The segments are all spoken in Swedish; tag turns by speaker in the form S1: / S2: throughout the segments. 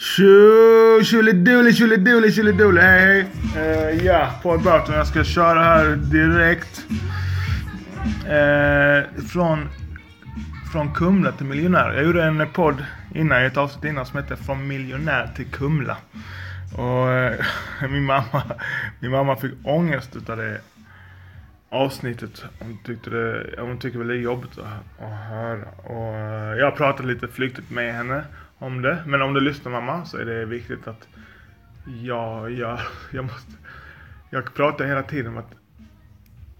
S1: Tjo, Tjoliduli, tjoliduli, hej hej. Uh, ja, Paul Burton, jag ska köra här direkt. Uh, från, från Kumla till miljonär. Jag gjorde en podd innan, ett avsnitt innan som hette Från miljonär till Kumla. Och uh, min mamma, min mamma fick ångest utav det avsnittet. Hon tyckte det, hon tyckte väl det är jobbigt att, att höra. Och jag pratade lite flyktigt med henne om det. Men om du lyssnar mamma så är det viktigt att jag, jag, jag måste, jag pratar hela tiden om att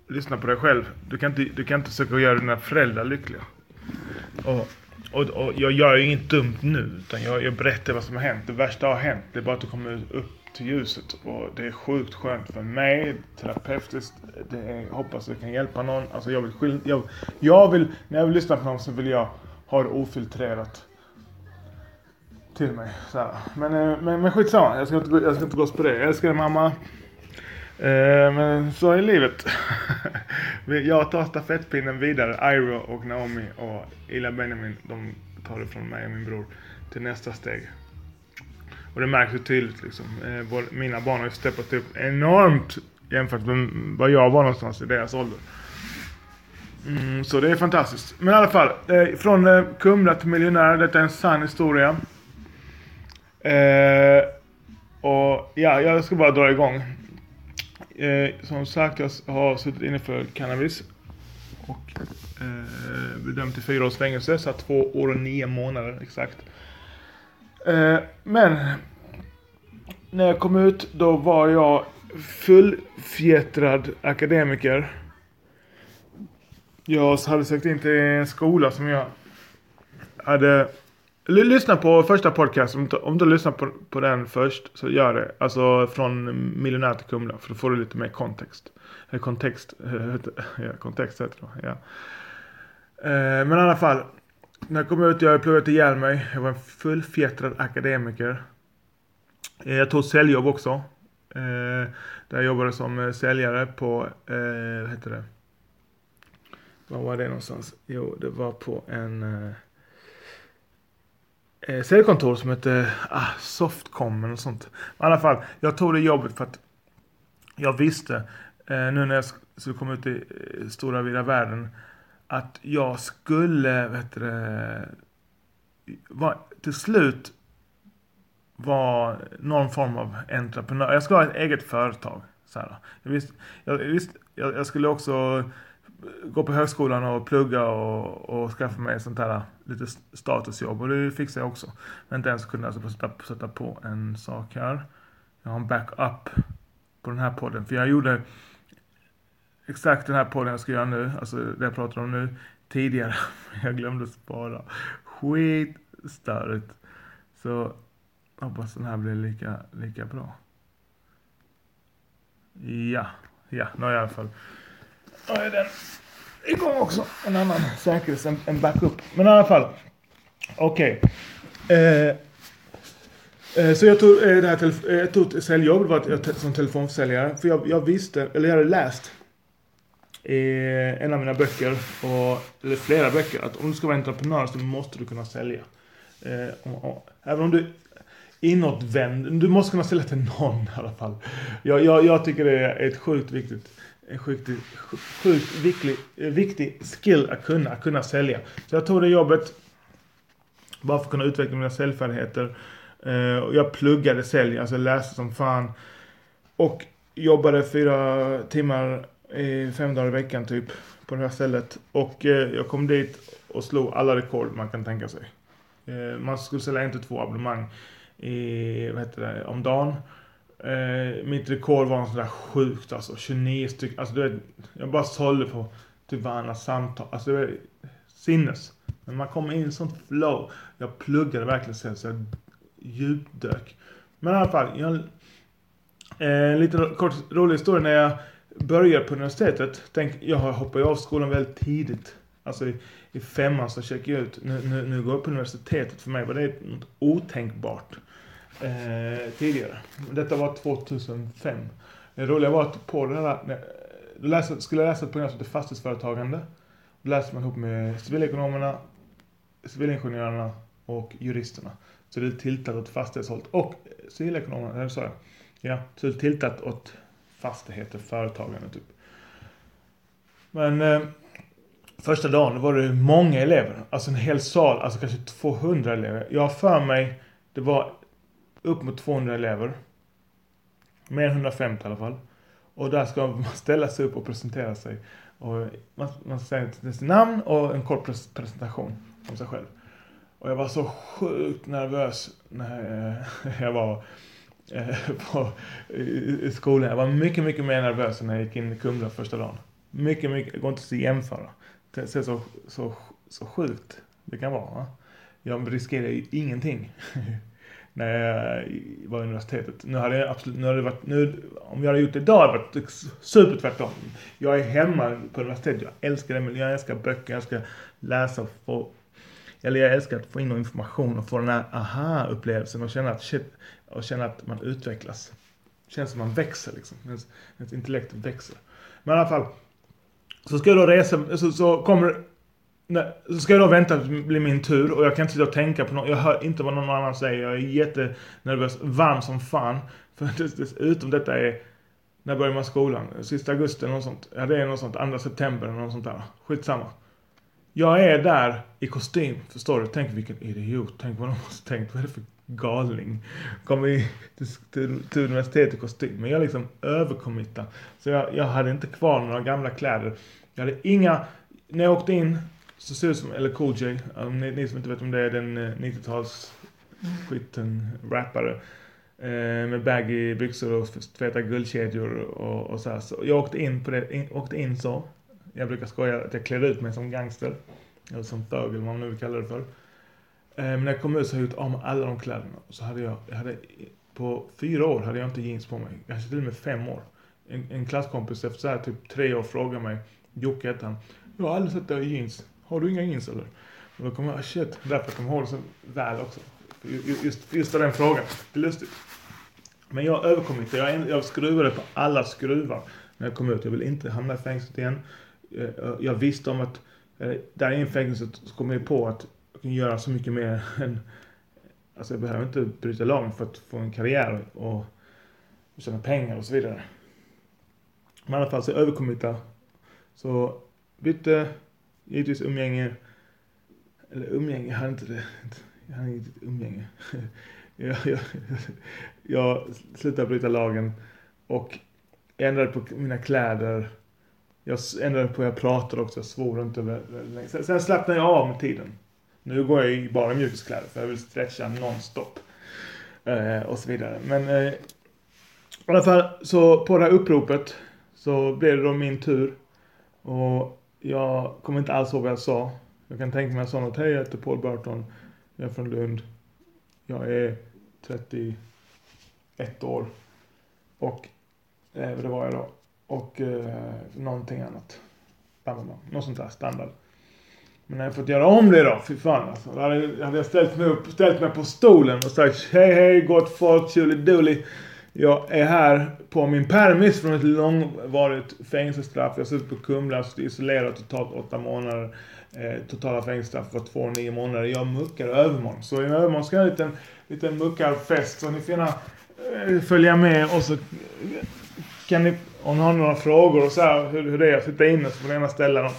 S1: lyssna på dig själv. Du kan inte, du kan inte försöka göra dina föräldrar lyckliga. Och, och, och jag gör ju inget dumt nu, utan jag, jag berättar vad som har hänt. Det värsta har hänt, det är bara att du kommer upp till ljuset. Och det är sjukt skönt för mig, terapeutiskt. Det är, hoppas det kan hjälpa någon. Alltså jag vill, jag, jag vill, när jag vill lyssna på någon så vill jag ha det ofiltrerat till mig. Så men, eh, men, men skitsamma, jag ska, inte, jag ska inte gå på det. Jag älskar dig mamma. Eh, men så är livet. jag tar stafettpinnen vidare. Iro och Naomi och Ila Benjamin, de tar det från mig och min bror till nästa steg. Och det märks ju tydligt liksom. Eh, mina barn har ju steppat upp enormt jämfört med vad jag var någonstans i deras ålder. Mm, så det är fantastiskt. Men i alla fall, eh, från eh, Kumla till miljonär. Detta är en sann historia. Eh, och ja, jag ska bara dra igång. Eh, som sagt, jag har suttit inne för cannabis. Och eh, bedömt till fyra års fängelse, så två år och nio månader exakt. Eh, men när jag kom ut, då var jag fullfjättrad akademiker. Jag hade sökt in till en skola som jag hade Lyssna på första podcasten. Om du, lyssnar på, på den först så gör det. Alltså från miljonär till Kumla. För då får du lite mer kontext. Eller kontext. ja, kontext heter det. Ja. Eh, men i alla fall. När jag kom ut, jag pluggat ihjäl mig. Jag var en fullfjättrad akademiker. Eh, jag tog säljjobb också. Eh, där jag jobbade som eh, säljare på, eh, vad heter det? Var var det någonstans? Jo, det var på en eh, eh, säljkontor som hette ah, Softcom eller sånt. Men I alla fall, jag tog det jobbet för att jag visste eh, nu när jag skulle komma ut i eh, stora vida världen att jag skulle, vet du var, till slut vara någon form av entreprenör. Jag skulle ha ett eget företag. Så här. Jag, visste, jag, visste, jag, jag skulle också gå på högskolan och plugga och, och skaffa mig sånt här lite statusjobb. Och det fixade jag också. Men inte ens kunde alltså sätta, sätta på en sak här. Jag har en backup på den här podden. För jag gjorde exakt den här podden jag ska göra nu, alltså det jag pratar om nu, tidigare. Jag glömde spara. Skitstörigt. Så hoppas den här blir lika, lika bra. Ja, ja, nu har jag i alla fall då är den igång också. En annan säkerhet, en, en backup. Men i alla fall. Okej. Okay. Eh, eh, så jag tog, eh, det här eh, jag tog ett säljjobb, det var ett, eh, som telefonförsäljare. För jag, jag visste, eller jag hade läst i en av mina böcker, och, eller flera böcker, att om du ska vara entreprenör så måste du kunna sälja. Eh, och, och, även om du inåtvänd, du måste kunna sälja till någon i alla fall. Jag, jag, jag tycker det är ett sjukt viktigt en sjukt, sjukt viktig, viktig skill att kunna, att kunna sälja. Så jag tog det jobbet bara för att kunna utveckla mina säljfärdigheter. Eh, och jag pluggade sälj, alltså läste som fan. Och jobbade fyra timmar i fem dagar i veckan typ på det här stället. Och eh, jag kom dit och slog alla rekord man kan tänka sig. Eh, man skulle sälja en till två abonnemang i, vad heter det, om dagen. Eh, mitt rekord var något sådär sjukt alltså. 29 stycken. Alltså du vet, jag bara sålde på typ varandra samtal. Alltså det var sinnes. Men man kommer in i sånt flow. Jag pluggade verkligen sen så jag djupdök. Men i alla fall. Jag, eh, lite kort rolig historia när jag började på universitetet. Tänk, jag hoppade av skolan väldigt tidigt. Alltså i, i femman så checkade jag ut. Nu, nu, nu går jag på universitetet. För mig var det något otänkbart eh, tidigare. Detta var 2005. Det roliga var att på den här, du läste, skulle läsa ett program som heter fastighetsföretagande. Då läste man ihop med civilekonomerna, civilingenjörerna och juristerna. Så det är tiltat åt fastighetshållet. Och civilekonomerna, eller sa jag? Ja, så det är tiltat åt fastigheter, företagande typ. Men eh, första dagen var det många elever. Alltså en hel sal, alltså kanske 200 elever. Jag har för mig, det var upp mot 200 elever. Mer än 150 i alla fall. Och där ska man ställa sig upp och presentera sig. Och man, man säger sitt namn och en kort presentation om sig själv. Och jag var så sjukt nervös när jag var eh, på, i skolan. Jag var mycket, mycket mer nervös när jag gick in i Kumla första dagen. Mycket, mycket, det går inte att jämföra. Det ser så, så, så sjukt det kan vara. Va? Jag riskerar ju ingenting när jag var i universitetet. Nu hade jag absolut, nu hade det varit, nu, om jag hade gjort det idag hade det varit super tvärtom. Jag är hemma på universitetet, jag älskar det, men jag älskar böcker, jag älskar läsa och få, eller jag älskar att få in information och få den här aha-upplevelsen och känna att shit, och känna att man utvecklas. Det känns som man växer liksom, ens, ens intellekt växer. Men i alla fall, så ska jag då resa, så, så kommer Nej, så ska jag då vänta att det blir min tur och jag kan inte sitta och tänka på något. Jag hör inte vad någon annan säger. Jag är jättenervös. Varm som fan. För dessutom detta är... När börjar man skolan? Sista augusti eller något sånt. Ja, det är något sånt. Andra september eller något sånt där. Skitsamma. Jag är där i kostym. Förstår du? Tänk vilken idiot. Tänk vad de måste tänkt. Vad är det för galning? Kommer till, till, till universitetet i kostym. Men jag liksom överkommittar. Så jag, jag hade inte kvar några gamla kläder. Jag hade inga... När jag åkte in så ser det ut som, eller Cool J, um, ni, ni, som inte vet om det är den uh, 90-tals skiten rappare. Uh, med baggy byxor och feta guldkedjor och, och så, här. så Jag åkte in på det, in, åkte in så. Jag brukar skoja att jag klädde ut mig som gangster. Eller som thug eller vad man nu vill kalla det för. Uh, men när jag kom ut så hade jag gjort av med alla de kläderna. Så hade jag, jag hade, på fyra år hade jag inte jeans på mig. Kanske till och med fem år. En, en klasskompis efter så här typ tre år frågade mig, Jocke hette han. Jag har aldrig sett dig i jeans. Har du inga jeans eller? Och då kommer jag, shit, därför kommer jag ihåg det så väl också. Just, just den frågan. Det är lustigt. Men jag överkom inte. Jag, jag skruvade på alla skruvar när jag kom ut. Jag vill inte hamna i fängelset igen. Eh, eh, jag, visste om att eh, där där i fängelset så kom jag på att jag kan göra så mycket mer än... Alltså jag behöver inte bryta lagen för att få en karriär och, och tjäna pengar och så vidare. Men i alla fall så överkom jag Så bytte givetvis umgänge. Eller umgänge, jag hade inte det. Jag hade inget umgänge. jag, jag, jag slutade bryta lagen och ändrade på mina kläder. Jag ändrade på hur jag pratade också. Jag svor inte väldigt länge. Sen, sen slappnade jag av med tiden. Nu går jag i bara mjukiskläder för jag vill stretcha nonstop. Eh, och så vidare. Men eh, i alla fall så på det här uppropet så blev det då min tur. Och jag kommer inte alls ihåg vad jag sa. Jag kan tänka mig att jag sa något. Hej, jag heter Paul Burton. Jag är från Lund. Jag är 31 år. Och eh, det var jag då. Och eh, någonting annat. Något sånt där standard. Men när jag fått göra om det då, fy fan alltså. Då hade, hade jag ställt mig upp, ställt mig på stolen och sagt hej hej gott folk, tjolidooli. Jag är här på min permis från ett långvarigt fängelsestraff. Jag har suttit på Kumla, isolerad totalt åtta månader. Eh, totala fängelsestraff var två och nio månader. Jag muckar övermorgon. Så i övermorgon ska jag ha en liten, liten muckarfest. Så ni får gärna eh, följa med och så kan ni, om ni har några frågor och så här, hur, hur det är att sitta inne så får ni gärna ställa dem.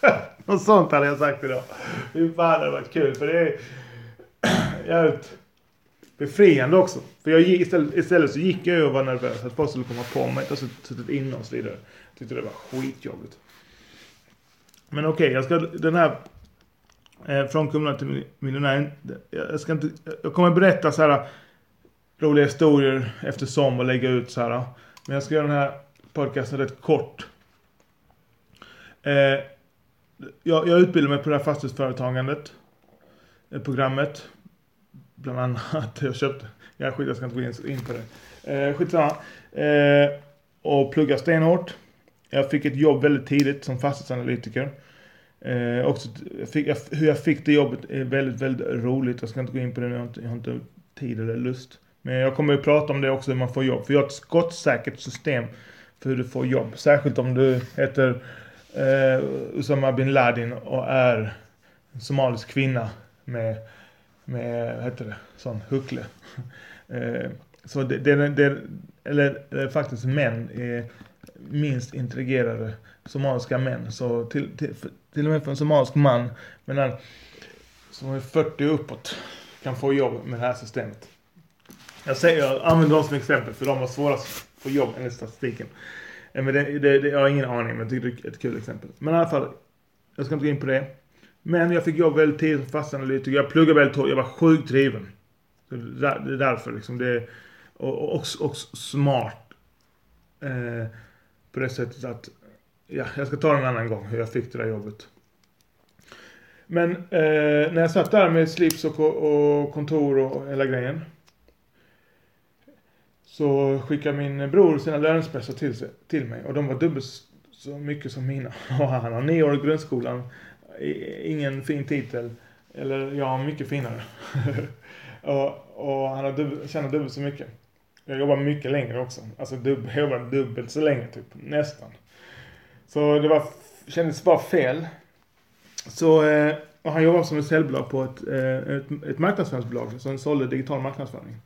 S1: Något sånt hade jag sagt idag. Fy fan det hade varit kul för det är jävligt befriande också. För jag istället, istället så gick jag och var nervös att folk skulle komma på mig och suttit inne och så vidare. Jag tyckte det var skitjobbigt. Men okej, okay, jag ska den här eh, från Kumla till miljonär. Jag ska inte, jag kommer berätta så här eh, roliga historier eftersom och lägga ut så här. Men jag ska göra den här podcasten rätt kort. Eh, jag, jag utbildar mig på det här fastighetsföretagandet. Eh, programmet bland annat. Jag köpte, jag skit jag ska inte gå in på det. Eh, skitsamma. Eh, och pluggade stenhårt. Jag fick ett jobb väldigt tidigt som fastighetsanalytiker. Eh, också, jag fick, jag, hur jag fick det jobbet är väldigt, väldigt roligt. Jag ska inte gå in på det nu, jag har inte, jag har inte tid eller lust. Men jag kommer att prata om det också, hur man får jobb. För jag har ett skottsäkert system för hur du får jobb. Särskilt om du heter eh, Usama bin Laden och är somalisk kvinna med med, vad heter det, sån huckle. Eh, så det, det, det eller, eller faktiskt män är minst intrigerade somaliska män. Så till, till, till och med för en somalisk man, men han som är 40 uppåt kan få jobb med det här systemet. Jag, säger, jag använder dem som exempel för de har svårast att få jobb enligt statistiken. Eh, men det, det, det, jag har ingen aning, men jag tycker det är ett kul exempel. Men i alla fall, jag ska inte gå in på det. Men jag fick jobb väldigt tidigt som fastanalytiker. Jag pluggade väldigt hårt. Jag var sjukt driven. Det är därför liksom. Det, och, och, och smart. Eh, på det sättet att, ja, jag ska ta det en annan gång hur jag fick det där jobbet. Men eh, när jag satt där med slips och, och kontor och hela grejen. Så skickade min bror sina lönespressar till, till mig och de var dubbelt så mycket som mina. Och han har nio år i grundskolan, ingen fin titel. Eller jag har mycket finare. och, och han har dubbelt, tjänar dubbelt så mycket. Jag jobbar mycket längre också. Alltså dubb, jag jobbar dubbelt så länge typ, nästan. Så det var, kändes bara fel. Så eh, han jobbade som ett säljbolag på ett, eh, ett, ett marknadsföringsbolag som sålde digital marknadsföring.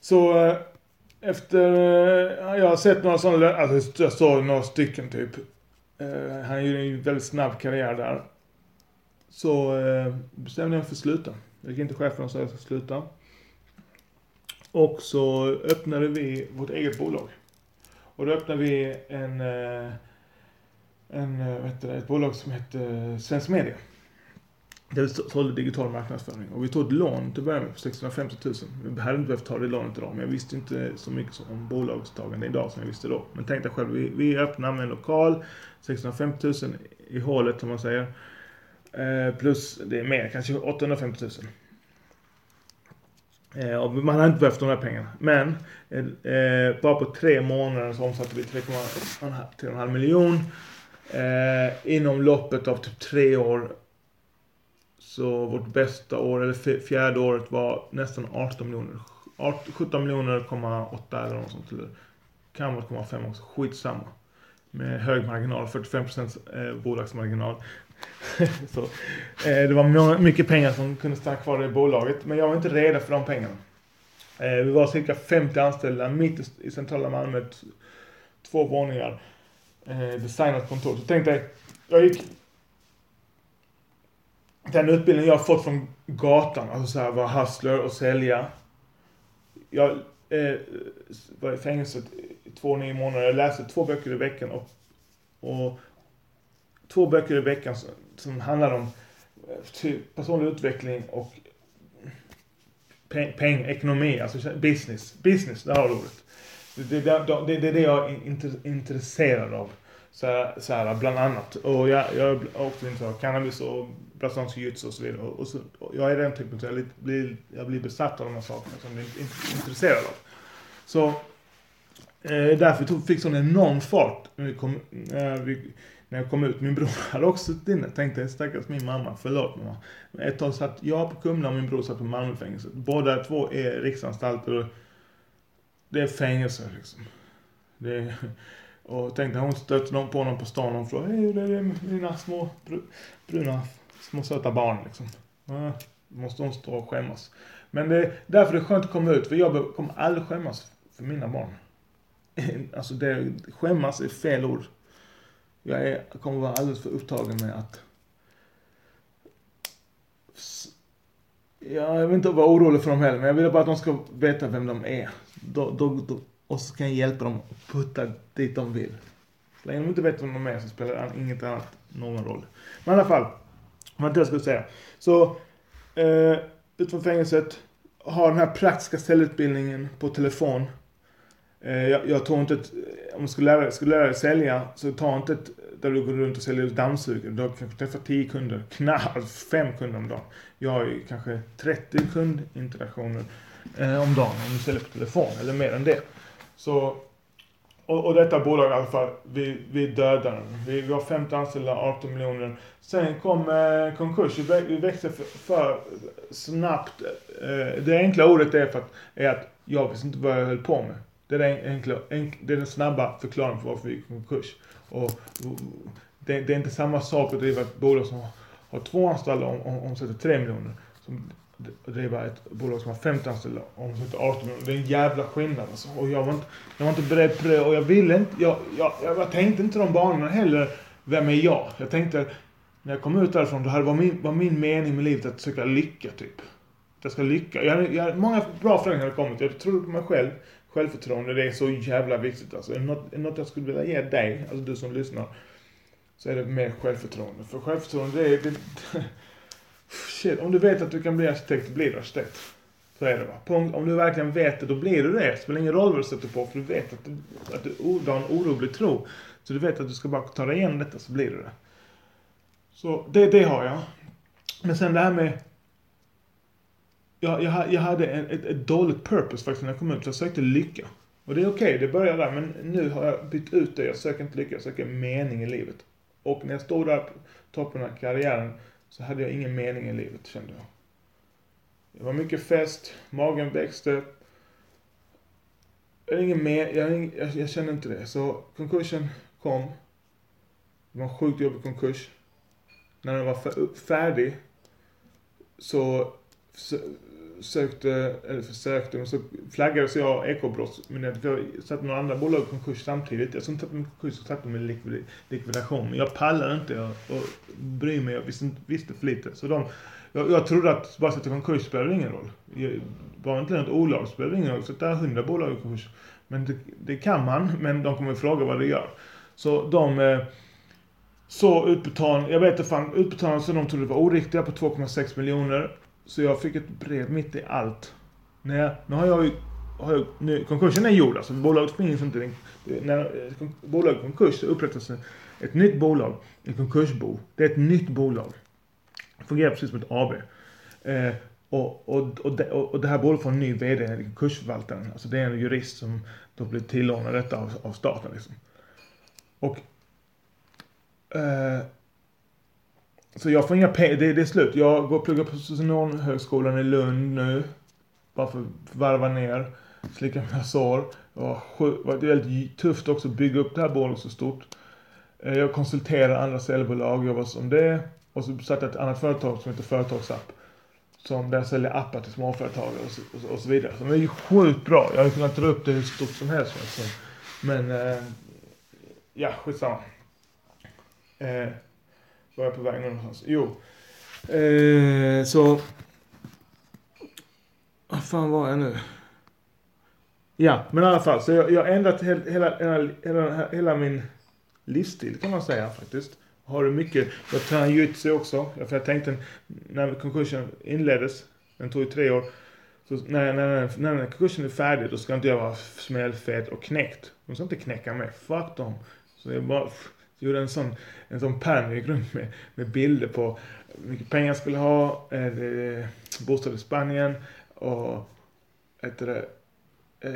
S1: Så eh, efter, eh, jag har sett några sådana, alltså jag såg några stycken typ. Eh, han gjorde en väldigt snabb karriär där. Så eh, bestämde jag mig för att sluta. Jag gick inte chefen och sa att jag ska sluta. Och så öppnade vi vårt eget bolag. Och då öppnade vi en, eh, en, vet du, ett bolag som hette Svensk Media. Där vi sålde digital marknadsföring. Och vi tog ett lån till att börja med på 650 000. Vi hade inte behövt ta det lånet idag, men jag visste inte så mycket om bolagstagande idag som jag visste då. Men tänkte själv, vi, vi öppnar med en lokal, 650 000 i hålet som man säger. Eh, plus, det är mer, kanske 850 000. Eh, och man hade inte behövt de här pengarna. Men eh, eh bara på tre månader så omsatte vi 3,5 miljoner. Eh, inom loppet av typ tre år så vårt bästa år, eller fjärde året var nästan 18 miljoner. 17 miljoner, 8 eller något sånt. Eller kan vara 0,5 också. Skitsamma. Med hög marginal, 45% eh, bolagsmarginal. så, eh, det var mycket pengar som kunde stanna kvar i bolaget. Men jag var inte redo för de pengarna. Eh, vi var cirka 50 anställda mitt i centrala Malmö. Två våningar. Designat kontor. Så tänkte jag, jag gick den utbildning jag har fått från gatan, alltså så här, vara hustler och sälja. Jag eh, var i fängelset i två, nio månader. Jag läste två böcker i veckan och, och två böcker i veckan som, som handlar om eh, typ personlig utveckling och peng, peng, ekonomi, alltså business. Business, där har du ordet. Det, det, det, det är det jag är intresserad av. Så här, så här, bland annat. Och jag, jag är också intresserad av cannabis och brasiliansk jujutsu och så vidare. Och, så, och jag är den typen, så jag blir, jag blir besatt av de här sakerna som jag är intresserad av. Så eh, därför tog, fick sån enorm fart när, vi kom, eh, vi, när jag kom ut. Min bror hade också suttit inne. Tänkte stackars min mamma, förlåt mamma. Men ett tag satt jag på Kumla och min bror satt på Malmöfängelset. Båda två är riksanstalter. och... Det är fängelse liksom. Det är, och tänkte hon stötte någon på honom på stan och frågade Hej, hur är det med mina små bruna små söta barn liksom. Ja, måste de stå och skämmas. Men det, är därför det är skönt att komma ut, för jag kommer aldrig skämmas för mina barn. Alltså det, skämmas är fel ord. Jag, är, kommer vara alldeles för upptagen med att Ja, jag vill inte vara orolig för dem heller, men jag vill bara att de ska veta vem de är. Då, då, då, och så kan jag hjälpa dem att putta dit de vill. Så länge de inte vet vem de är så spelar inget annat någon roll. Men i alla fall, vad inte jag skulle säga. Så, eh, ut från fängelset, ha den här praktiska säljutbildningen på telefon. Eh, jag, jag tror inte att, om du skulle lära, skulle lära dig sälja, så ta inte ett, där du går runt och säljer dammsugare. Du kanske träffar 10 kunder, knappt alltså 5 kunder om dagen. Jag har ju kanske 30 kundinteraktioner eh, om dagen om du säljer på telefon, eller mer än det. Så och, och detta bolag i alla fall, vi, vi dödar den. Vi, vi 50 anställda, 18 miljoner. Sen kom eh, konkurs. Vi, vi växte för, för snabbt. Eh, det enkla ordet är, för att, är att jag visste inte vad jag höll på med. Det är den, enkla, enk, det är den snabba förklaringen för varför vi gick i konkurs. Och, och det, det, är inte samma sak att driva ett bolag som har två anställda och omsätter 3 miljoner. Som driva ett bolag som har 50 anställda och omsätter 18 miljoner. Det är en jävla skillnad alltså. Och jag var inte, jag var inte beredd på det och jag ville inte, jag, jag, jag tänkte inte de banorna heller. Vem är jag? Jag tänkte, när jag kom ut därifrån, då var min, var min mening med livet att söka lycka typ. Att jag ska lycka. Jag, jag, många bra förändringar hade kommit. Jag trodde på mig själv. Självförtroende, det är så jävla viktigt alltså. Är det något, något jag skulle vilja ge dig, alltså du som lyssnar, så är det mer självförtroende. För självförtroende, det är... Det, shit, om du vet att du kan bli arkitekt, blir du arkitekt. Så är det va. Punkt. Om du verkligen vet det, då blir du det. Det spelar ingen roll vad du sätter på, för du vet att du, att du, du har en orolig tro. Så du vet att du ska bara ta dig igenom detta, så blir du det. Så det, det har jag. Men sen det här med... Jag, jag, jag hade ett, ett, ett dåligt purpose faktiskt när jag kom ut. Jag sökte lycka. Och det är okej, okay, det börjar där. Men nu har jag bytt ut det. Jag söker inte lycka, jag söker mening i livet. Och när jag stod där på toppen av karriären så hade jag ingen mening i livet, kände jag. Det var mycket fest, magen växte. Jag, ingen med, jag, jag, jag kände inte det. Så konkursen kom. Det var en sjukt jobbig konkurs. När den var färdig så sökte, eller försökte, men så flaggades jag ekobrottsmyndigheten. För jag satte några andra bolag i konkurs samtidigt. Jag som satte dem i konkurs och satte dem i likvidation. Men jag pallade inte och, och bryr mig. Jag visste, visste för lite. Så de, jag, jag trodde att bara sätta konkurs spelade ingen roll. Jag, bara inte något olag spelade ingen roll. Sätta hundra bolag i konkurs. Men det, det, kan man, men de kommer fråga vad det gör. Så de eh, så utbetalning, jag vet inte fan, utbetalningen som de trodde var oriktiga på 2,6 miljoner. Så jag fick ett brev mitt i allt. Nej, nu har jag ju, har jag, nu, konkursen är gjord alltså, bolaget finns inte. När bolaget är konkurs så upprättas ett nytt bolag, ett konkursbo. Det är ett nytt bolag. Det fungerar precis som ett AB. Eh, och, och, och, det, och det här bolaget får en ny VD, konkursförvaltaren. Alltså det är en jurist som då blir tillånad detta av, av staten liksom. Och eh, så jag får inga pengar, det, det är slut. Jag går och pluggar på Socionomhögskolan i Lund nu. Bara för att varva ner, slicka mina sår. Det var, väldigt tufft också att bygga upp det här bolaget så stort. Eh, jag konsulterar andra säljbolag, jobbar som det. Och så satte jag ett annat företag som heter Företagsapp. Som där jag säljer appar till småföretagare och så, och, och så vidare. Så det är ju sjukt bra. Jag hade kunnat dra upp det hur stort som helst. Alltså. Men, eh, ja skitsamma. Eh, var jag på väg någonstans? Jo. Eh, så... Vad fan var jag nu? Ja, men i alla fall. Så jag, har ändrat hela, hela, hela, hela min livsstil kan man säga faktiskt. Har du mycket. Jag tränar jujutsu också. För jag tänkte när konkursen inleddes. Den tog ju tre år. Så när, när, när, när konkursen är färdig då ska inte jag vara smällfet och knäckt. De ska inte knäcka mig. Fuck dem. Så jag bara så gjorde en sån, en sån pärm gick runt med, med bilder på hur mycket pengar jag skulle ha, eh, eh bostad i Spanien och ett det, eh,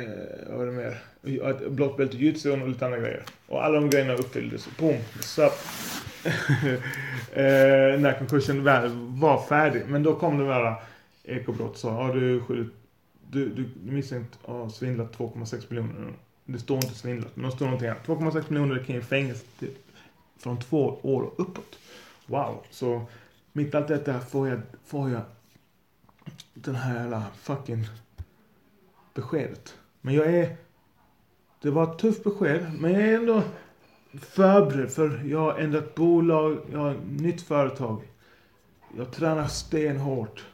S1: vad var det mer? Ett blått bälte i jujutsu och lite andra grejer. Och alla de grejerna uppfylldes. Boom! Så, eh, när konkursen väl var färdig. Men då kom det där ekobrott sa, har du skyldigt, du, du, du misstänkt ha svindlat 2,6 miljoner. Det står inte svindlat, men det står någonting annat. 2,6 miljoner kan ju fängelse till från två år och uppåt. Wow. Så mitt allt detta får jag, får jag den här jävla fucking beskedet. Men jag är... Det var ett tufft besked, men jag är ändå förberedd för jag har ändrat bolag, jag har ett nytt företag. Jag tränar stenhårt.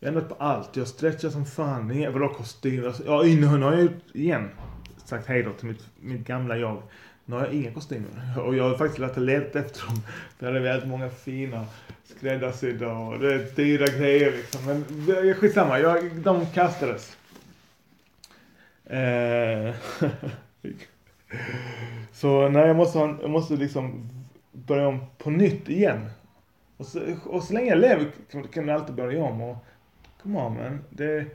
S1: Jag har ändrat på allt. Jag stretchar som fan. Inga bra. Ja, innehåll har jag igen. Sagt hej då till mitt, mitt gamla jag. Nu har jag inga kostymer. Och jag har faktiskt lärt leta efter dem. För jag hade väldigt många fina skräddarsydda och det är dyra grejer liksom. Men skitsamma, jag, de kastades. Eh. så nej, jag måste, ha, jag måste liksom börja om på nytt igen. Och så, och så länge jag lever kan jag alltid börja om. Och, come on man. Det,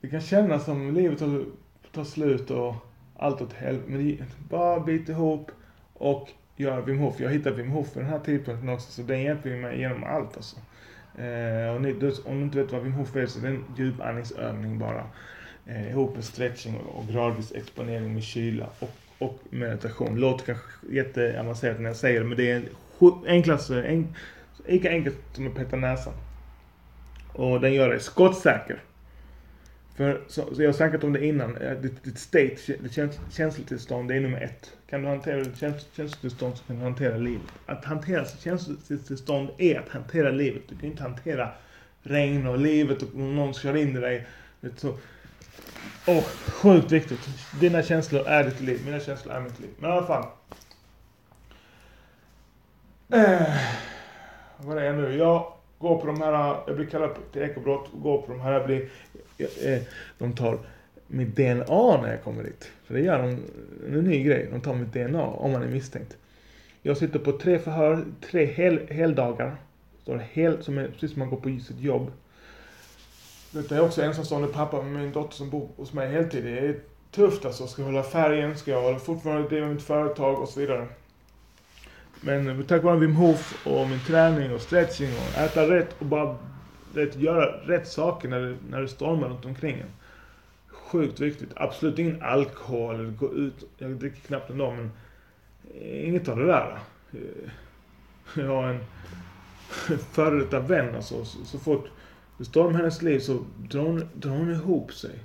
S1: det kan kännas som livet tar, tar slut och allt åt helvete. Men bara bit ihop och gör Wim Hof. Jag hittade Wim Hof vid den här tidpunkten också, så den hjälper mig genom allt alltså. Eh, och ni, om du inte vet vad Wim Hof är så är det en djupandningsövning bara. Eh, ihop med stretching och, och gradvis exponering med kyla och, och meditation. Låter kanske jätteavancerat när jag säger det, men det är enklast, en, lika enkelt som att peta näsan. Och den gör dig skottsäker. För så, så jag har snackat om det innan, eh, ditt, ditt state, ditt käns, känslotillstånd, det är nummer ett. Kan du hantera ditt käns, känslotillstånd så kan du hantera livet. Att hantera sitt känslotillstånd är att hantera livet. Du kan inte hantera regn och livet och om någon kör in i dig. Vet, så. Och sjukt viktigt. Dina känslor är ditt liv, mina känslor är mitt liv. Men i alla fall. Eh, vad är jag nu? Jag går på de här, jag blir kallad till ekobrott, går på de här, jag blir, Eh, de tar mitt DNA när jag kommer dit. För det gör de, en ny grej, de tar mitt DNA om man är misstänkt. Jag sitter på tre förhör, tre hel, heldagar. Står hel, som är precis som man går på sitt jobb. Detta är också ensamstående pappa med min dotter som bor hos mig heltid. Det är tufft alltså. Ska jag hålla färgen? Ska jag hålla fortfarande driva mitt företag och så vidare. Men tack vare Wim Hof och min träning och stretching och äta rätt och bara rätt, göra rätt saker när det, när det stormar runt omkring en. Sjukt viktigt. Absolut ingen alkohol eller gå ut. Jag dricker knappt ändå men eh, inget av det där. Eh, jag har en före detta vän alltså. Så, så fort det stormar hennes liv så drar hon, drar hon ihop sig.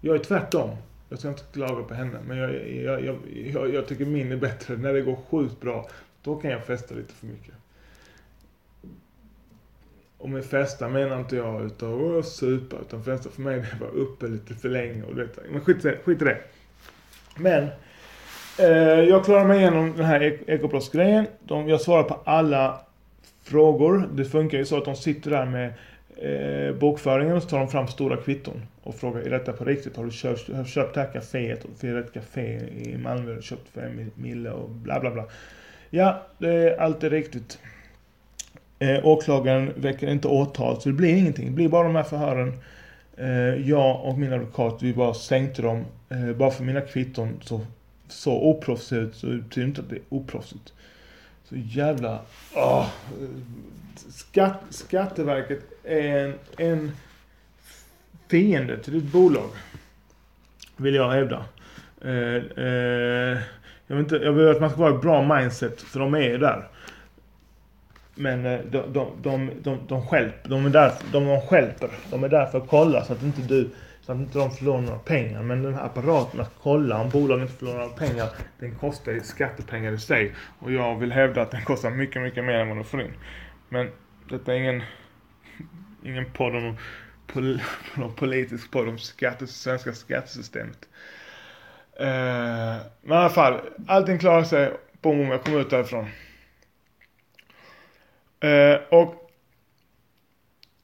S1: Jag är tvärtom. Jag ska inte klaga på henne, men jag, jag, jag, jag, jag tycker min är bättre. När det går sjukt bra, då kan jag festa lite för mycket. Och med festa menar inte jag utav att supa, utan festa för mig det var uppe lite för länge och detta. Men skit, skit i det. Men, eh, jag klarar mig igenom den här ekobrottsgrejen. jag svarar på alla frågor. Det funkar ju så att de sitter där med eh, bokföringen och så tar de fram stora kvitton och frågar är detta på riktigt? Har du köpt, har du köpt det här kaféet? För det är ett café i Malmö, du köpt för en mille och bla bla bla. Ja, det är alltid riktigt. Eh, åklagaren väcker inte åtal så det blir ingenting. Det blir bara de här förhören. Eh, jag och min advokat, vi bara sänkte dem. Eh, bara för mina kvitton så, så oproffsigt ut så betyder inte att det är oproffsigt. Så jävla... Åh, Skatt, Skatteverket är en, en fiende till ditt bolag. Vill jag hävda. Eh, eh, jag, vill inte, jag vill att man ska vara ett bra mindset, för de är ju där. Men eh, de, de, de, de, de, skälper, de, är där, de, de skälper. De är där för att kolla så att inte du så att inte de förlorar några pengar. Men den här apparaten att kolla om bolagen inte förlorar några pengar, den kostar ju skattepengar i sig. Och jag vill hävda att den kostar mycket, mycket mer än vad de får in. Men detta är ingen, ingen podd om pol, politisk podd om skatte, svenska skattesystemet. Uh, men i alla fall, allting klarar sig. Boom, jag kommer ut därifrån. Eh och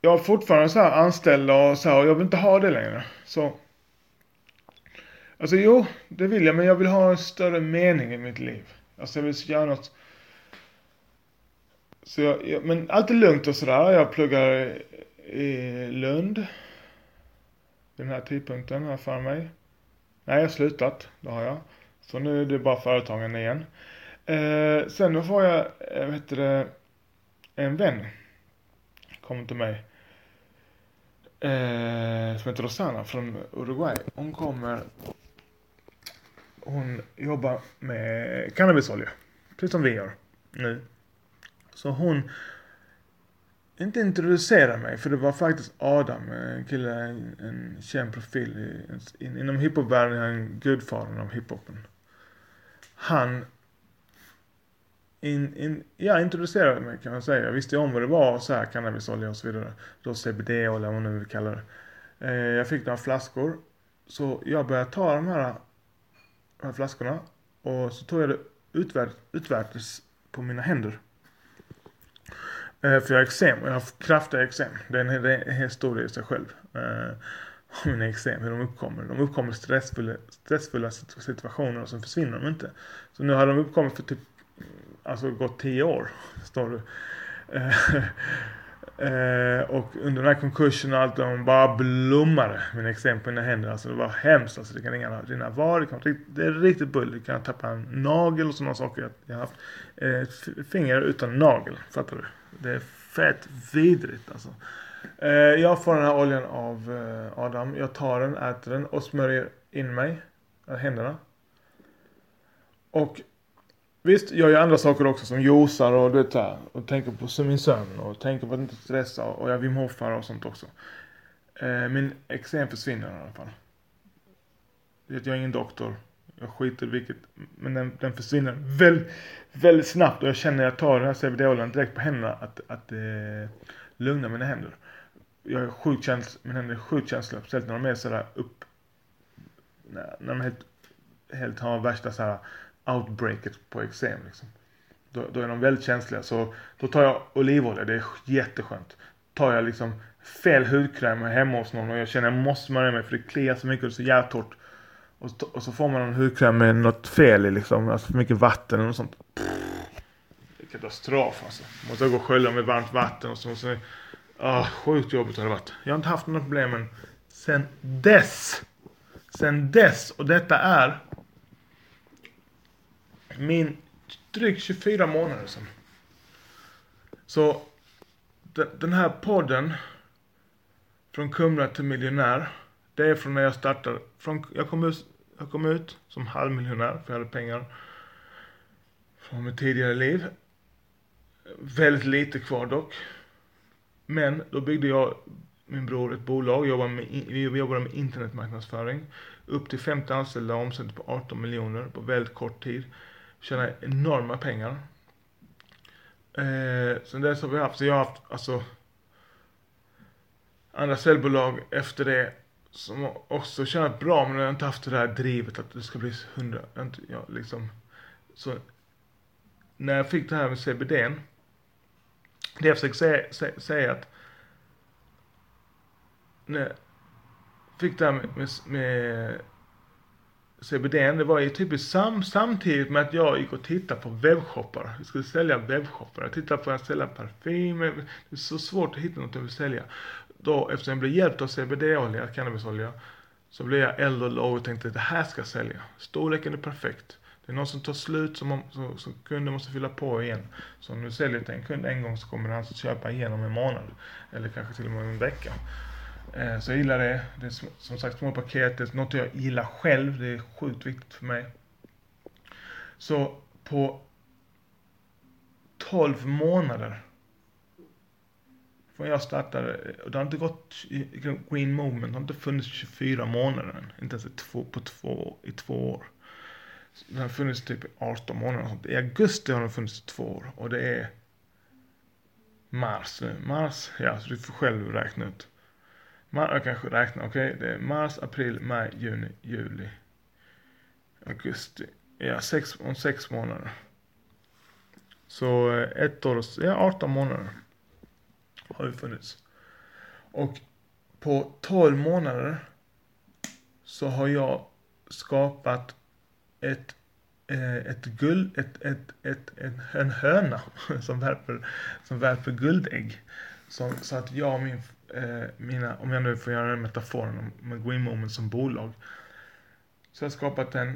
S1: jag har fortfarande så här anställda och så här, och jag vill inte ha det längre. Så. Alltså jo, det vill jag, men jag vill ha en större mening i mitt liv. Alltså jag vill göra något. Så jag, jag men allt är lugnt och sådär. Jag pluggar i Lund. Vid den här tidpunkten har jag för mig. Nej, jag har slutat. Det har jag. Så nu är det bara företagen igen. Eh, sen då får jag, eh, vad heter det, en vän. Kommer till mig. Eh, som heter Rosanna från Uruguay. Hon kommer, hon jobbar med cannabisolja. Precis som vi gör nu. Så hon inte introducera mig, för det var faktiskt Adam, eh, en kille, en, en känd profil i, in, inom hiphopvärlden, en gudfadern av hiphopen. Han in, in, ja, introducerade mig kan man säga. Jag visste ju om vad det var, så här cannabisolja och så vidare. Då CBD-olja, vad man nu vill kalla det. Eh, jag fick några flaskor. Så jag började ta de här, de här flaskorna och så tog jag det utvärtes på mina händer. Eh, för jag har eksem och jag har kraftiga eksem. Det är en, historia i sig själv. Eh, mina eksem, hur de uppkommer. De uppkommer i stressfulla, stressfulla situationer och sen försvinner de inte. Så nu har de uppkommit för typ, alltså gått tio år, står du. Eh, eh, och under den här konkursen och allt, de bara blommade, mina eksem på mina händer. Alltså det var hemskt. Alltså det kan rinna var, det, kan, det är riktigt bull. Du kan tappa en nagel och sådana saker. Jag har haft eh, finger utan nagel, fattar du? Det är fett vidrigt alltså. Eh, jag får den här oljan av eh, Adam. Jag tar den, äter den och smörjer in mig. Eh, händerna. Och Visst, jag gör andra saker också som josar och du vet här, och tänker på min sömn och tänker på att inte stressa och jag Wim Hofar och sånt också. Eh, min eksem försvinner i alla fall. Jag är ingen doktor. Jag skiter i vilket. Men den, den försvinner väldigt, väldigt snabbt och jag känner att jag tar den här CBD-oljan direkt på händerna att, att eh, lugna mina händer. Jag är sjukt känslig, mina händer är sjukt känsliga. Speciellt när de är sådär upp. När, när de helt, helt har värsta såhär outbreaket på eksem liksom. Då, då, är de väldigt känsliga. Så då tar jag olivolja, det är jätteskönt. Tar jag liksom fel hudkräm hemma hos någon och jag känner att jag måste smörja mig för det kliar så mycket och det är så jävla torrt. Och, och, så får man en hudkräm med något fel i liksom, alltså för mycket vatten eller något sånt. Det är katastrof alltså. Måste gå och skölja med varmt vatten och så måste Ah, sjukt jobbigt har det varit. Jag har inte haft några problem sen dess. Sen dess. Och detta är min drygt 24 månader sedan. Så den här podden från Kumla till miljonär. Det är från när jag startade. Från, jag, kom ut, jag kom ut som halvmiljonär för jag hade pengar från mitt tidigare liv. Väldigt lite kvar dock. Men då byggde jag min bror ett bolag, jobbade med, vi jobbade med internetmarknadsföring. Upp till 50 anställda, omsätter på 18 miljoner på väldigt kort tid tjäna enorma pengar. Eh, sen dess har vi haft, så jag har haft alltså andra säljbolag efter det som också tjänat bra men jag har inte haft det där drivet att det ska bli hundra, ja, liksom. Så när jag fick det här med CBDn det jag försöker säga, säga, säga att när jag fick det här med, med, med CBD, det var ju typiskt sam, samtidigt med att jag gick och tittade på webbshoppar. Jag skulle sälja webbshoppar. Jag tittade på att sälja parfym. Det är så svårt att hitta något jag vill sälja. Då, eftersom jag blev hjälpt av CBD-olja, cannabisolja, så blev jag eld och låg och tänkte att det här ska jag sälja. Storleken är perfekt. Det är någon som tar slut som, som, som kunden måste fylla på igen. Så om du säljer till en kund en gång så kommer han att köpa igen om en månad. Eller kanske till och med en vecka. Eh, så jag gillar det. Det är som sagt små paket. Det är något jag gillar själv. Det är sjukt viktigt för mig. Så på 12 månader från jag startade, och det har inte gått, Green Movement har inte funnits 24 månader än. Inte ens i två, på två, i två år. Den har funnits typ 18 månader. I augusti har den funnits i två år. Och det är mars nu. Mars, ja, så du får själv räkna ut. Man, jag kanske räknar, okej. Okay? Det är mars, april, maj, juni, juli. Augusti. Ja, sex, om sex månader. Så eh, ett år, ja 18 månader. Har vi funnits. Och på 12 månader så har jag skapat ett, eh, ett guld, ett, ett, ett, ett, en höna som värper, som värper guldägg. Så, så att jag och min, eh, mina, om jag nu får göra den metaforen om Green Moment som bolag. Så jag har skapat en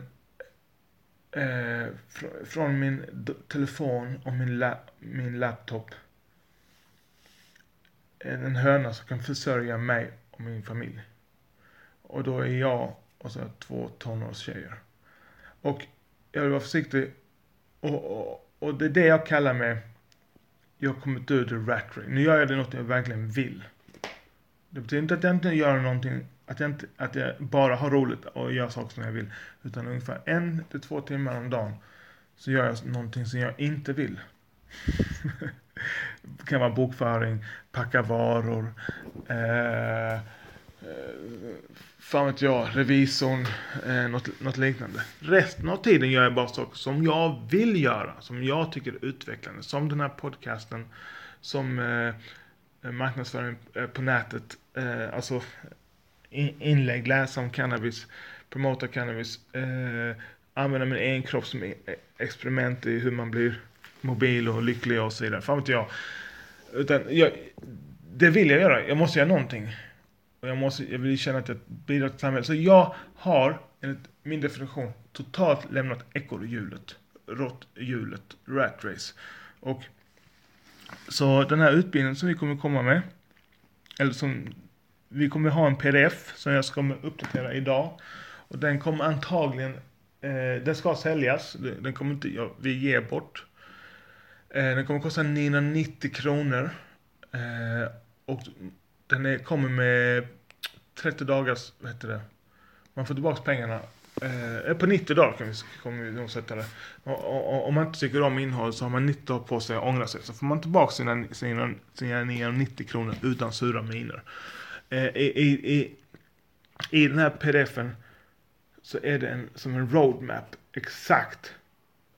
S1: eh, fr från min telefon och min, la min laptop. En höna som kan försörja mig och min familj. Och då är jag och så två tonårstjejer. Och jag vill vara försiktig. Och, och, och det är det jag kallar mig. Jag har kommit ur the rat race. Nu gör jag det något jag verkligen vill. Det betyder inte att jag inte gör någonting, att jag, inte, att jag bara har roligt och gör saker som jag vill. Utan ungefär en till två timmar om dagen så gör jag någonting som jag inte vill. det kan vara bokföring, packa varor, eh, Eh, fan vet jag, revisorn, eh, något, något liknande. Resten av tiden gör jag bara saker som jag vill göra, som jag tycker är utvecklande. Som den här podcasten, som eh, marknadsföring eh, på nätet, eh, alltså inlägg, läsa om cannabis, promota cannabis, eh, använda min egen kropp som e, e, experiment i hur man blir mobil och lycklig och så vidare. Fan vet jag. Utan jag, det vill jag göra, jag måste göra någonting. Och jag, måste, jag vill känna att jag bidrar till samhället. Så jag har, enligt min definition, totalt lämnat ekorrhjulet. Råtthjulet, rat race. Och så den här utbildningen som vi kommer komma med, eller som vi kommer ha en pdf som jag ska uppdatera idag. Och den kommer antagligen Eh, den ska säljas. Den kommer inte, ja, vi ger bort. Eh, den kommer kosta 990 kronor. Eh, och den är, kommer med 30 dagars, vad heter det? Man får tillbaka pengarna. Eh, eh på 90 dagar kan vi, kommer vi nog sätta det. Och, och, och, om man inte tycker om innehållet så har man 90 dagar på sig att ångra sig. Så får man tillbaka sina, sina, sina 990 kronor utan sura miner. Eh, i, i, i, I den här pdfen så är det en, som en roadmap exakt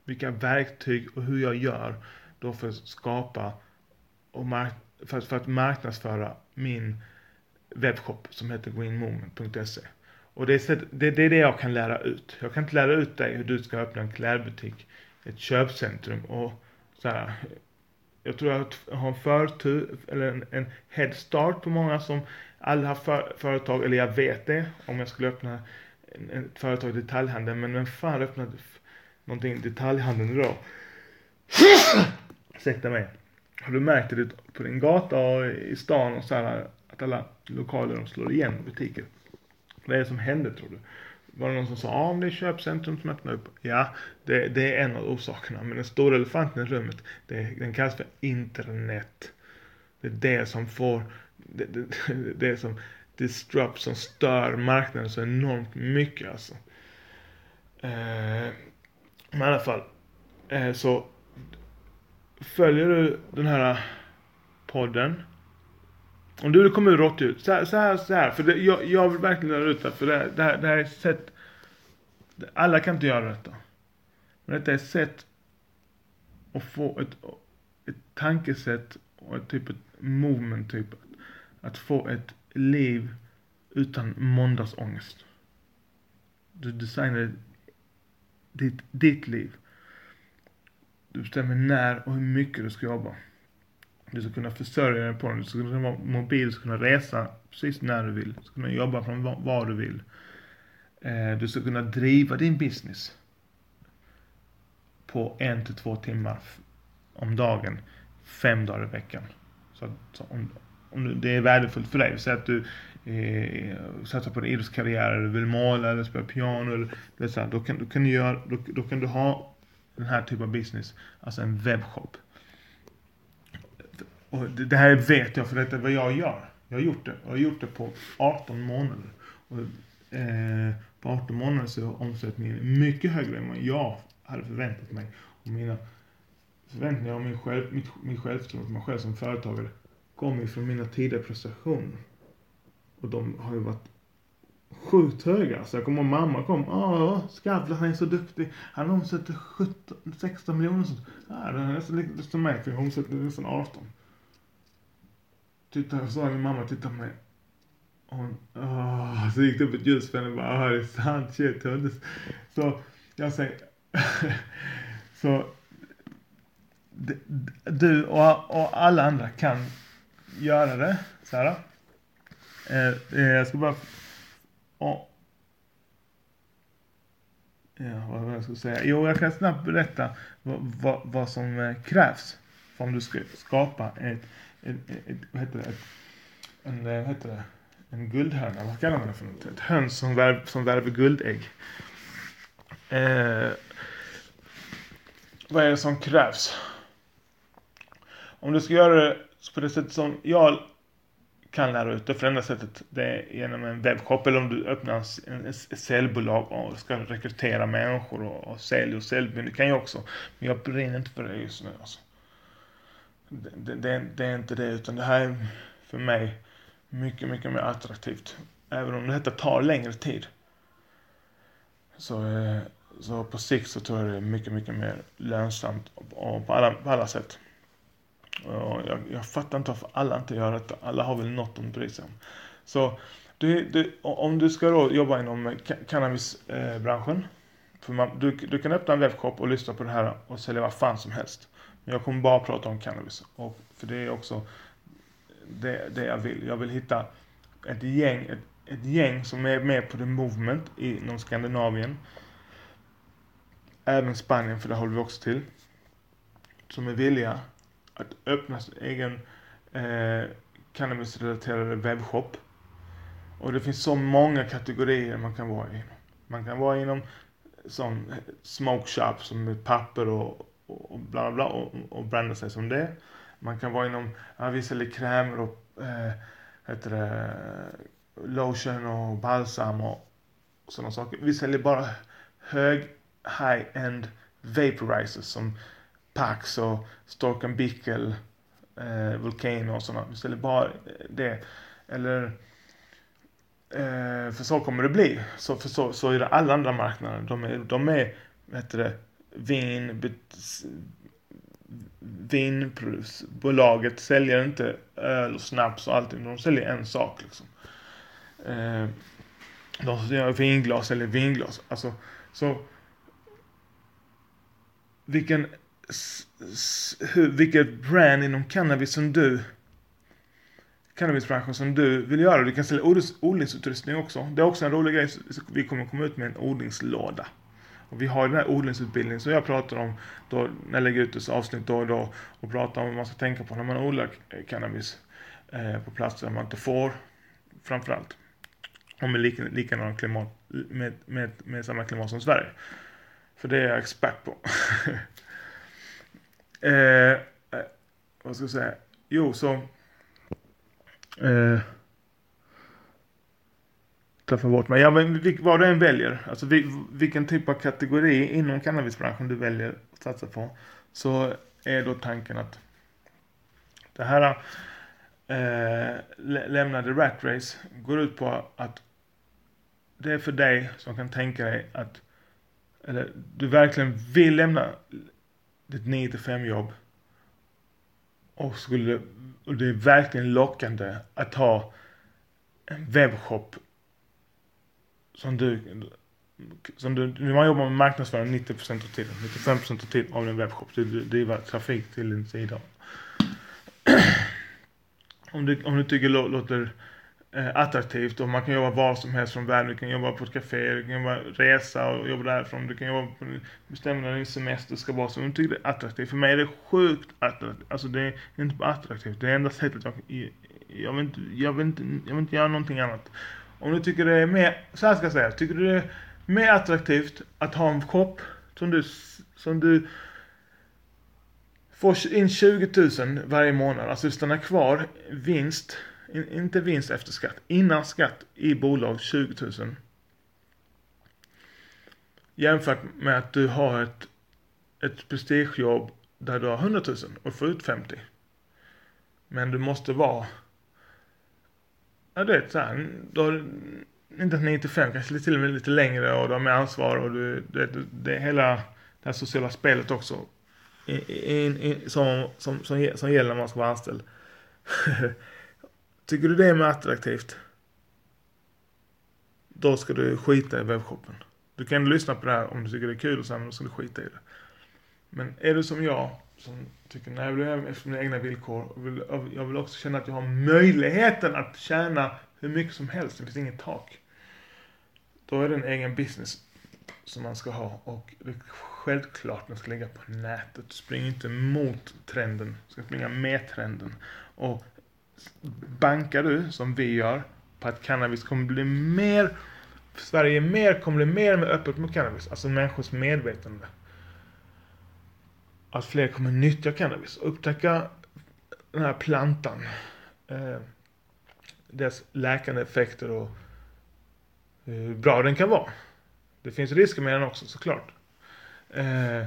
S1: vilka verktyg och hur jag gör då för att skapa och mark för, för att marknadsföra min webbshop som heter greenmoment.se. Och det är, det, det är det jag kan lära ut. Jag kan inte lära ut dig hur du ska öppna en klädbutik, ett köpcentrum och så här. Jag tror jag har en förtur, eller en, en head start på många som aldrig har för, företag, eller jag vet det om jag skulle öppna ett företag i detaljhandeln, men vem fan öppnade någonting i detaljhandeln idag? Ursäkta mig. Har du märkt det på din gata och i stan och så här, att alla lokaler de slår igen butiker? Vad är det som händer tror du? Var det någon som sa, ja ah, det är köpcentrum som öppnar upp. Ja, det, det är en av orsakerna. Men den stora elefanten i rummet, det, den kallas för internet. Det är det som får, det, det, det som disrupt, som stör marknaden så enormt mycket alltså. Eh, men i alla fall, eh, så följer du den här podden om du kommer ur råttljud, så här, så här, så här för det, jag, jag vill verkligen lära ut det, för det, det, här, det här är ett sätt, alla kan inte göra detta. Men detta är ett sätt att få ett, ett tankesätt och ett typ ett movement typ. Att få ett liv utan måndagsångest. Du designar ditt, ditt liv. Du bestämmer när och hur mycket du ska jobba. Du ska kunna försörja dig på den. Du ska kunna vara mobil, du ska kunna resa precis när du vill. Du ska kunna jobba från var du vill. Eh, du ska kunna driva din business på en till två timmar om dagen, fem dagar i veckan. Så, så om, om det är värdefullt för dig, säg att du eh, satsar på en idrottskarriär, eller vill måla eller spela piano, eller, det så här, då, kan, då, kan du göra, då, då kan du ha den här typen av business, alltså en webbshop. Och det, det, här vet jag för detta är vad jag gör. Jag har gjort det. Jag har gjort det på 18 månader. Och, eh, på 18 månader så är omsättningen mycket högre än vad jag hade förväntat mig. Och mina förväntningar och min, själv, mitt, min självförtroende för mig själv som företagare kommer ju från mina tidigare prestationer. Och de har ju varit sjukt höga. Så jag kommer ihåg mamma kom. Ja, Skavlan han är så duktig. Han omsätter 17, 16 miljoner. Ja, det är nästan lika som mig för jag omsätter nästan 18 Titta, jag sa min mamma tittade på mig. Hon, åh, så gick det upp ett ljus för henne bara, åh, det är sant, shit. Så jag säger, så du och, och alla andra kan göra det, så här. Eh, eh, jag ska bara, Oh. ja, vad var jag ska säga? Jo, jag kan snabbt berätta vad, vad, vad som eh, krävs för om du ska skapa ett ett, ett, vad heter det, ett, en, eh, vad heter det, en guldhörna, vad kallar man det för något? Ett höns som, värv, som värver guldägg. Eh, vad är det som krävs? Om du ska göra det så på det sättet som jag kan lära ut det, för det enda sättet det är genom en webbshop eller om du öppnar ett säljbolag och ska rekrytera människor och, och sälj och säljbyrå, Det kan jag också. Men jag brinner inte för det just nu alltså det, det, det, är inte det, utan det här är för mig mycket, mycket mer attraktivt. Även om detta tar längre tid. Så, eh, så på sikt så tror jag det är mycket, mycket mer lönsamt och på alla, på alla sätt. Jag, jag fattar inte varför alla inte gör detta. Alla har väl något de bryr sig om. Så du, du, om du ska då jobba inom cannabisbranschen. För man, du, du kan öppna en webbshop och lyssna på det här och sälja vad fan som helst. Men Jag kommer bara prata om cannabis. Och för det är också det, det jag vill. Jag vill hitta ett gäng, ett, ett gäng som är med på the movement inom Skandinavien. Även Spanien, för det håller vi också till. Som är villiga att öppna sin egen eh, cannabisrelaterade webbshop. Och det finns så många kategorier man kan vara i. Man kan vara inom sån eh, smoke shop som med papper och, och bla bla bla och, och branda sig som det. Man kan vara inom, ja, vi säljer krämer och eh, heter det, lotion och balsam och sådana saker. Vi säljer bara hög high-end vaporizers som Pax och Storken Bickel, eh, Volcano och sådana. Istället säljer bara eh, det. Eller eh, för så kommer det bli. Så, för så, så är det alla andra marknader. De är, de är vad heter det, vin, vinbolaget säljer inte öl och snaps och allting. De säljer en sak liksom. Eh, de som gör vinglas eller vinglas. Alltså, så vilken, hur, vilket brand inom cannabis som du cannabisbranschen som du vill göra. Du kan sälja odlings, odlingsutrustning också. Det är också en rolig grej. Vi kommer komma ut med en odlingslåda. Och vi har den här odlingsutbildningen som jag pratar om då, när jag lägger ut ett avsnitt då och då och pratar om vad man ska tänka på när man odlar cannabis eh, på platser där man inte får framförallt. Och med lik, likadana klimat, med, med, med samma klimat som Sverige. För det är jag expert på. Eh, eh, vad ska jag säga? Jo, så... Eh, bort mig. Ja, men vad du än väljer, alltså vilken typ av kategori inom cannabisbranschen du väljer att satsa på, så är då tanken att det här eh, lämnade Rat Race går ut på att det är för dig som kan tänka dig att eller du verkligen vill lämna det är ett 9 5 jobb och skulle och det är verkligen lockande att ha en webbshop som du som du, när man jobbar med marknadsföring 90% av tiden, 95% av tiden av din webbshop, du driver trafik till din sida. om, du, om du tycker låter eh, attraktivt och man kan jobba var som helst från världen. Du kan jobba på ett café, du kan jobba resa och jobba därifrån. Du kan jobba på, bestämma när din semester ska vara Så du tycker det är attraktivt. För mig är det sjukt attraktivt. Alltså det är inte bara attraktivt, det är enda sättet jag, jag, vill inte, jag, vill inte, jag vill inte göra någonting annat. Om du tycker det är mer, så här ska jag säga, tycker du det är mer attraktivt att ha en shop som du, som du får in 20 000 varje månad, alltså du stannar kvar vinst inte vinst efter skatt, innan skatt i bolag 20 000. Jämfört med att du har ett, ett prestigejobb där du har 100 000 och får ut 50. Men du måste vara, ja du vet såhär, du har inte 95, kanske till och med lite längre och du har mer ansvar och du, det, det, är hela det här sociala spelet också. In, in, som, som, som, som gäller när man ska vara anställd. Tycker du det är mer attraktivt? Då ska du skita i webbshoppen. Du kan lyssna på det här om du tycker det är kul och sen då ska du skita i det. Men är du som jag, som tycker nej jag vill göra efter mina egna villkor och vill, jag vill också känna att jag har möjligheten att tjäna hur mycket som helst, det finns inget tak. Då är det en egen business som man ska ha och det är självklart den ska ligga på nätet. Spring inte mot trenden, du ska springa med trenden. Och bankar du, som vi gör, på att cannabis kommer bli mer, Sverige mer, kommer bli mer och mer öppet mot cannabis, alltså människors medvetande. Att fler kommer nyttja cannabis, upptäcka den här plantan, eh, dess läkande effekter och hur bra den kan vara. Det finns risker med den också såklart. Eh,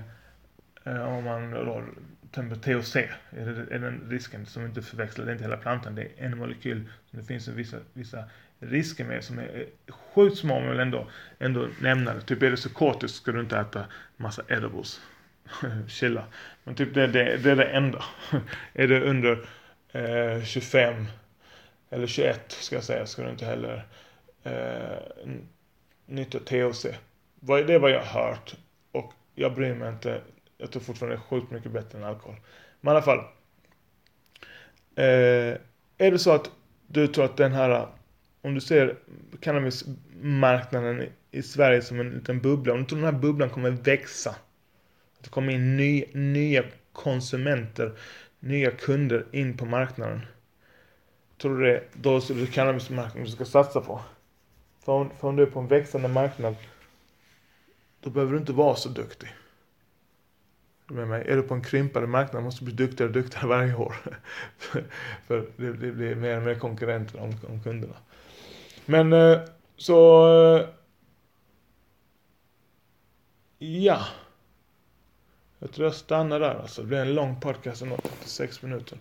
S1: eh om man då THC är, det, är den risken som inte förväxlar, det är inte hela plantan, det är en molekyl som det finns vissa, vissa risker med som är sjukt små men ändå, ändå nämna det. Typ är du psykotisk ska du inte äta massa edibles. Chilla. Men typ det, det, det är det enda. är du under eh, 25 eller 21 ska jag säga ska du inte heller eh, nyttja THC. Det är vad jag har hört och jag bryr mig inte jag tror fortfarande det är sjukt mycket bättre än alkohol. Men i alla fall. Eh, är det så att du tror att den här, om du ser cannabismarknaden i Sverige som en liten bubbla, om du tror den här bubblan kommer växa. Att det kommer in ny, nya konsumenter, nya kunder in på marknaden. Tror du det, då är det cannabismarknaden du ska satsa på? För om, för om du är på en växande marknad då behöver du inte vara så duktig. Med mig. Är du på en krympande marknad måste du bli duktigare och duktigare varje år. För det, det, blir mer och mer konkurrenter om, om kunderna. Men eh, så... Eh, ja. Jag tror jag stannar där alltså. Det blir en lång podcast, ändå, 36 minuter.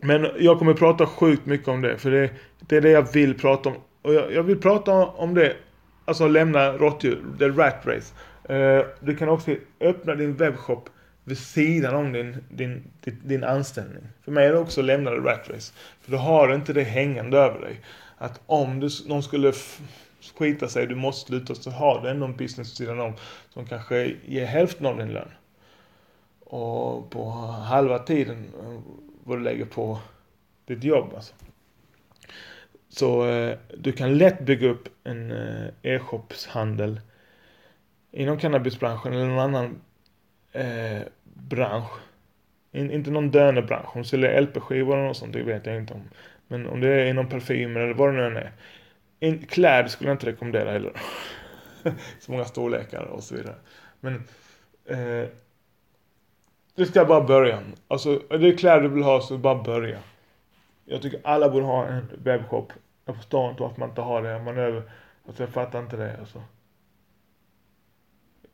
S1: Men jag kommer prata sjukt mycket om det, för det, det är det jag vill prata om. Och jag, jag vill prata om det, alltså lämna råttdjur, the rat race. Eh, du kan också öppna din webbshop vid sidan om din, din, din, anställning. För mig är det också att lämna the rat race. För du har inte det hängande över dig. Att om du, någon skulle skita sig, du måste sluta, så har du ändå en business vid sidan om som kanske ger hälften av din lön. Och på halva tiden eh, vad du lägger på ditt jobb alltså. Så eh, du kan lätt bygga upp en eh, e-shopshandel inom cannabisbranschen eller någon annan eh, bransch. In, inte någon dönebransch. Om du säljer LP-skivor eller något sånt, det vet jag inte om. Men om det är inom parfymer eller vad det nu än är. In, kläder skulle jag inte rekommendera heller. så många storlekar och så vidare. Men eh, det ska bara börja. Alltså, är det kläder du vill ha så bara börja. Jag tycker alla borde ha en webbshop. Jag förstår inte varför man inte har det. Man över, alltså jag fattar inte det alltså.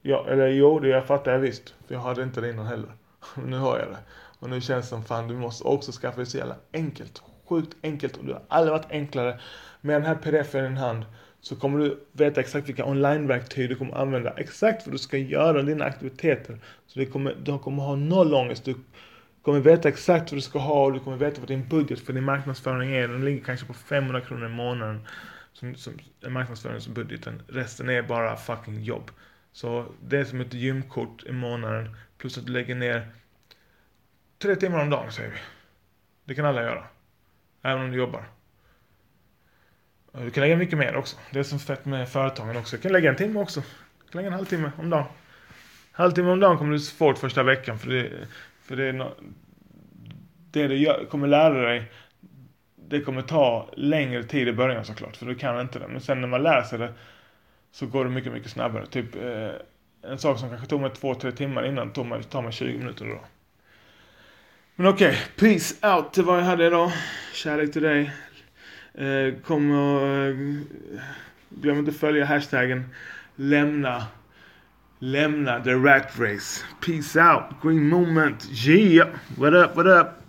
S1: Ja, eller jo, det jag fattar jag visst. För jag hade inte det innan heller. nu har jag det. Och nu känns det som fan, du måste också skaffa det så jävla enkelt. Sjukt enkelt och det har aldrig varit enklare. Med den här pdf i din hand så kommer du veta exakt vilka onlineverktyg du kommer använda. Exakt vad du ska göra, dina aktiviteter. Så du kommer, du kommer ha noll ångest. Du kommer veta exakt vad du ska ha och du kommer veta vad din budget för din marknadsföring är. Den ligger kanske på 500 kronor i månaden. Som, som marknadsföringsbudgeten. Resten är bara fucking jobb. Så det är som ett gymkort i månaden. Plus att du lägger ner tre timmar om dagen säger vi. Det kan alla göra. Även om du jobbar. Du kan lägga mycket mer också. Det är som fett med företagen också. Du kan lägga en timme också. Du kan lägga en halvtimme om dagen. Halvtimme om dagen kommer du få första veckan. För det, för det är no, det du gör, kommer lära dig. Det kommer ta längre tid i början såklart. För du kan inte det. Men sen när man lär sig det. Så går det mycket, mycket snabbare. Typ eh, en sak som kanske tog mig två, tre timmar innan tog mig, tar mig 20 minuter då. Men okej, okay, peace out till vad jag hade idag. Kärlek till dig. Eh, kom och eh, glöm inte följa hashtaggen lämna lämna the rat race. Peace out. Green moment. Yeah. What up, what up?